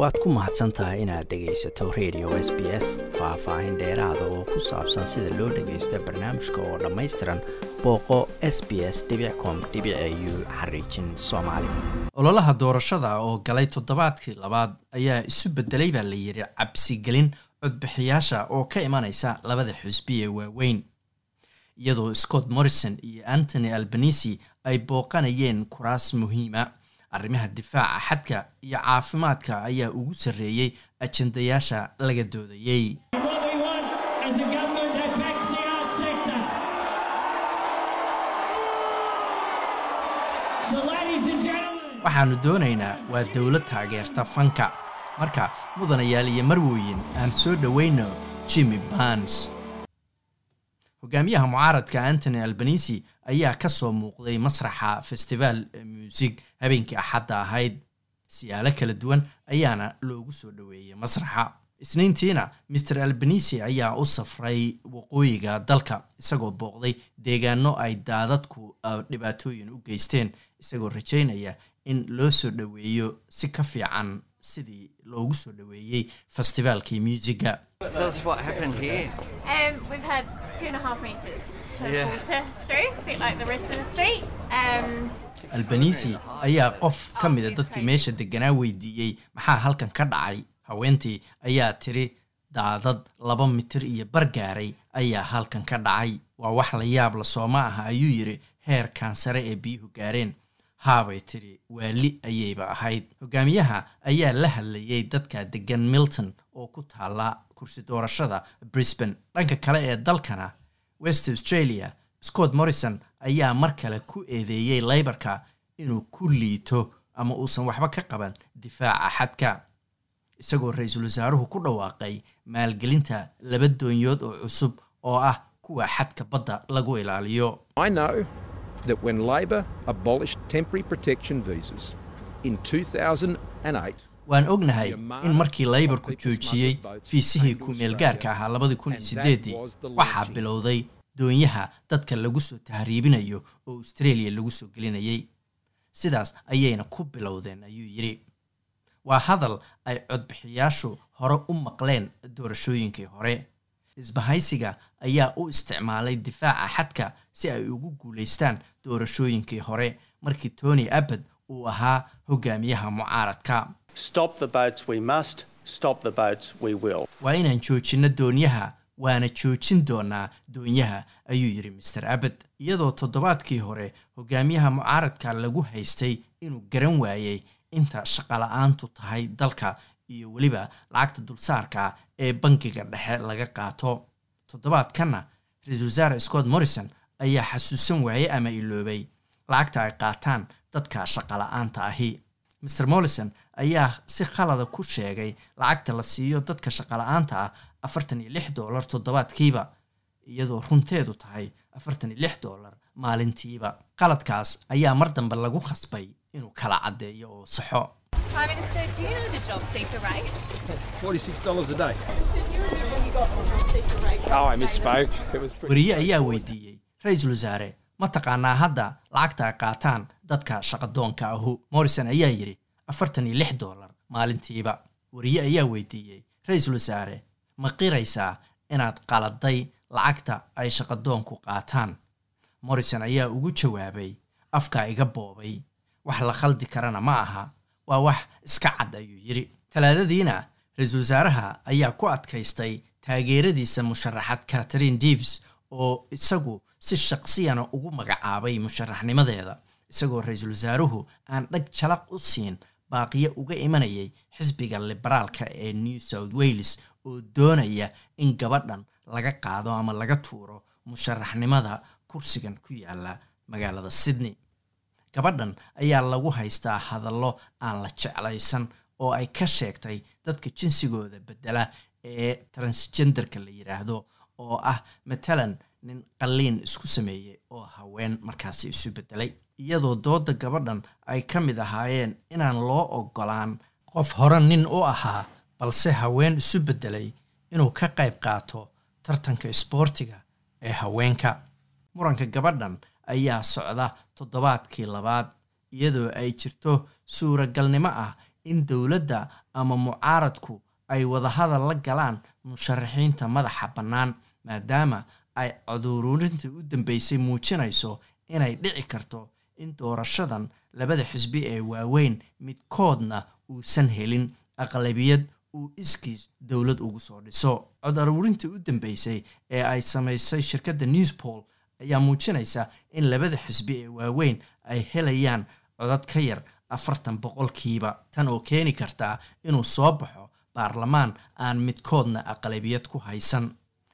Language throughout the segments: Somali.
waad ku mahadsan tahay inaad dhegaysato radio s b s faah-faahin dheeraada oo ku saabsan sida loo dhagaysto barnaamijka oo dhammaystiran booqo s b s com u xariijin soomaali. Ololaha doorashada oo galay toddobaadkii labaad ayaa isu bedelay baa la yidhi cabsigelin codbixiyaasha oo ka imanaysa labada xusbi ee waaweyn. Iyadoo scott morrison iyo antony albanisi ay booqanayeen kuraas muhiima arrimaha difaaca xadka iyo caafimaadka ayaa ugu sarreeyey ajendayaasha laga doodayey waxaannu doonaynaa waa dowlad taageerta fanka. Marka mudanayaal iyo marwooyin aan soo dhoweyno jimmy barns hogaamiyaha mucaaradka antony albanisi ayaa ka soo muuqday masraxa festival muusig habeenkii axadda ahayd. Siyaalo kala duwan ayaana loogu soo dhoweeyey masraxa. Isniintiina maer albanisi ayaa u safray waqooyiga dalka isagoo booqday deegaano ay daadadku dhibaatooyin u geysteen isagoo rajaynaya in loo soo dhoweeyo si ka fiican sidii loogu soo dhoweeyey festivaalkii muusiga albanisi ayaa qof ka mida dadkii meesha deganaa weydiiyey maxaa halkan ka dhacay haweentii ayaa tiri daadad laba mitir iyo bargaaray ayaa halkan ka dhacay waa wax la yaab la sooma aha ayuu yidhi heerkan sare ee biyuhu gaareen haabay tiri waali ayayba ahayd. Hogaamiyaha ayaa la hadlayay dadka degan milton oo ku taala kursi doorashada brisbane. Dhanka kale ee dalkana west australia scott morrison ayaa mar kale ku eedeeyey laybarka inuu ku liito ama uusan waxba ka qaban difaaca xadka isagoo ra'iisul wasaaruhu ku dhawaaqay maalgelinta laba doonyood oo cusub oo ah kuwa xadka badda lagu ilaaliyo that when Labor abolished temporary protection visas in 2008 waan ognahay in markii laybarku joojiyey fiisihii ku-meelgaarka ahaa labadii kun iyo sideedii waxaa bilowday doonyaha dadka lagu soo tahriibinayo oo australia lagu soo gelinayay sidaas ayayna ku bilowdeen ayuu yidhi. Waa hadal ay codbixiyaashu hore u maqleen doorashooyinkii hore isbahaysiga ayaa u isticmaalay difaaca xadka si ay ugu guulaystaan doorashooyinkii hore markii tony abbad uu ahaa hogaamiyaha mucaaradka. Waa inaan joojinno doonyaha waana joojin doonaa doonyaha ayuu yidhi master abbad iyadoo toddobaadkii hore hogaamiyaha mucaaradka lagu haystay inuu garan waayey inta shaqala-aantu tahay dalka iyo weliba lacagta dulsaarka ee bangiga dhexe laga qaato. Toddobaadkanna ra'iisul wasaare scott morrison ayaa xasuusan waayey ama iloobay. Lacagta ay qaataan dadka shaqala-aanta ahi. Maer morrison ayaa si khalada ku sheegay lacagta la siiyo dadka shaqala-aanta ah afartan iyo lix dollar toddobaadkiiba iyadoo runteedu tahay afartan iyo lix dollar maalintiiba. Qaladkaas ayaa mar dambe lagu khasbay inuu kala caddeeyo oo saxo weriye ayaa weydiiyey ra'iisul wasaare ma taqaanaa hadda lacagta ay qaataan dadka shaqadoonka ahu? Morrison ayaa yidhi afartan iyo lix dollar maalintiiba. Weriye ayaa weydiiyey ra'iisul wasaare ma qiraysaa inaad qaladay lacagta ay shaqadoonku qaataan? Morrison ayaa ugu jawaabay afkaa iga boobay wax la khaldi karana ma aha waa wax iska cad ayuu yidhi. Talaadadiina ra'iisul wasaaraha ayaa ku adkaystay taageeradiisa musharaxad catherine deves oo isagu si shaqsiyana ugu magacaabay musharaxnimadeeda. Isagoo ra'iisul wasaaruhu aan dhag jalaq u siin baaqiyo uga imanayay xisbiga liberaalka ee new south wales oo doonaya in gabadhan laga qaado ama laga tuuro musharaxnimada kursigan ku yaalla magaalada sydney gabadhan ayaa lagu haystaa hadallo aan la jeclaysan oo ay ka sheegtay dadka jinsigooda bedela ee transgenderka la yidhaahdo oo ah matalan nin qalliin isku sameeyey oo haween markaasi isu bedelay iyadoo dooda gabadhan ay ka mid ahaayeen inaan loo ogolaan qof hore nin u ahaa balse haween isu bedelay inuu ka qayb qaato tartanka isboortiga ee haweenka. Muranka gabadhan ayaa socda toddobaadkii labaad iyadoo ay jirto suuragalnimo ah in dowladda ama mucaaradku ay wadahadal la galaan musharaxiinta madaxa bannaan maadaama ay coduruurintii u dambeysay muujinayso inay dhici karto in doorashadan labada xisbi ee waaweyn midkoodna uusan helin aqlabiyad uu iskiis dowlad ugu soo dhiso. Cod aruurintii u dambeysay ee ay samaysay shirkadda newspol ayaa muujinaysa in labada xisbi ee waaweyn ay helayaan codad ka yar afartan boqolkiiba. Tan oo keeni kartaa inuu soo baxo baarlamaan aan midkoodna aqlabiyad ku haysan.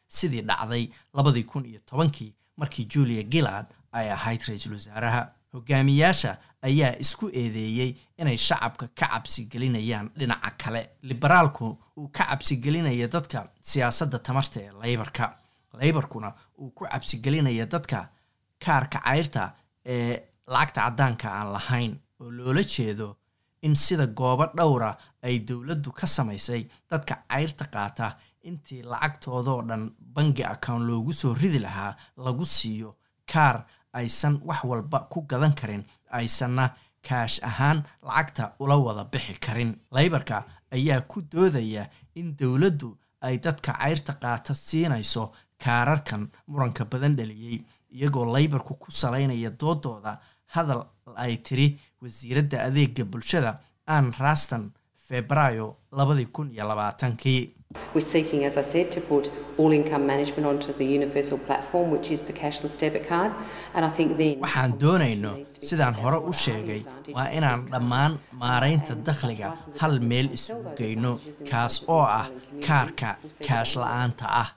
Sidii dhacday labadii kun iyo tobankii markii julia gillard ay ahayd ra'iisul wasaaraha. Hogaamiyaasha ayaa isku eedeeyey inay shacabka ka cabsigelinayaan dhinaca kale. Liberaalku uu ka cabsigelinaya dadka siyaasadda tamarta ee laybarka laybarkuna uu ku cabsigelinaya dadka kaarka cayrta ee lacagta caddaanka aan lahayn oo loola jeedo in sida goobo dhowra ay dowladdu ka samaysay dadka cayrta qaata intii lacagtoodoo dhan bangi account loogu soo ridi lahaa lagu siiyo kaar aysan wax walba ku gadan karin aysanna kaash ahaan lacagta ula wada bixi karin. Laybarka ayaa ku doodaya in dowladdu ay dadka cayrta qaata siinayso kaararkan muranka badan dhaliyey iyagoo laybarku ku salaynaya doodooda hadal ay tiri wasiiradda adeega bulshada ann raston febraayo labadii kun iyo labaatankii We're seeking, as I said, to put all income management onto the universal platform, which is the cashless debit card. And I think then. waxaan doonayno sidaan hore u sheegay waa inaan dhammaan maaraynta dakhliga hal meel isugu geyno kaas oo ah kaarka kaash la'aanta ah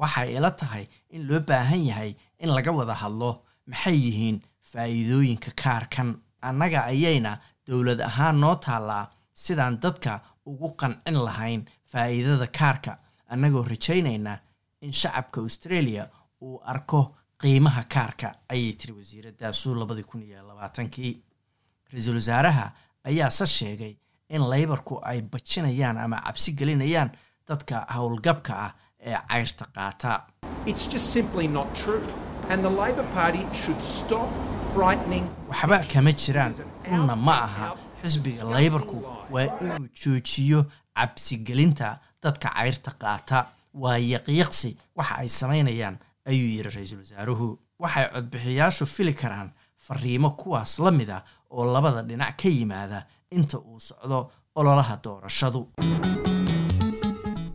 waxay ila tahay in loo baahan yahay in laga wada hadlo maxay yihiin faa'iidooyinka kaarkan? Annaga ayayna dowlad ahaan noo taallaa sidaan dadka ugu qancin lahayn faa'iidada kaarka. Annagoo rajaynayna in shacabka australia uu arko qiimaha kaarka ayay tiri wasiiradaasu labadii kun iyo labaatankii. Ra'iisul wasaaraha ayaase sheegay in laybarku ay bajinayaan ama cabsi gelinayaan dadka howlgabka ah ee cayrta qaata. Waxba kama jiraan. runna ma aha xisbiga laybarku waa inuu joojiyo cabsigelinta dadka cayrta qaata. Waa yaqyaqsi. Waxa ay samaynayaan ayuu yidhi ra'iisul wasaaruhu. Waxay codbixiyaashu fili karaan fariimo kuwaas la mid a oo labada dhinac ka yimaada inta uu socdo ololaha doorashadu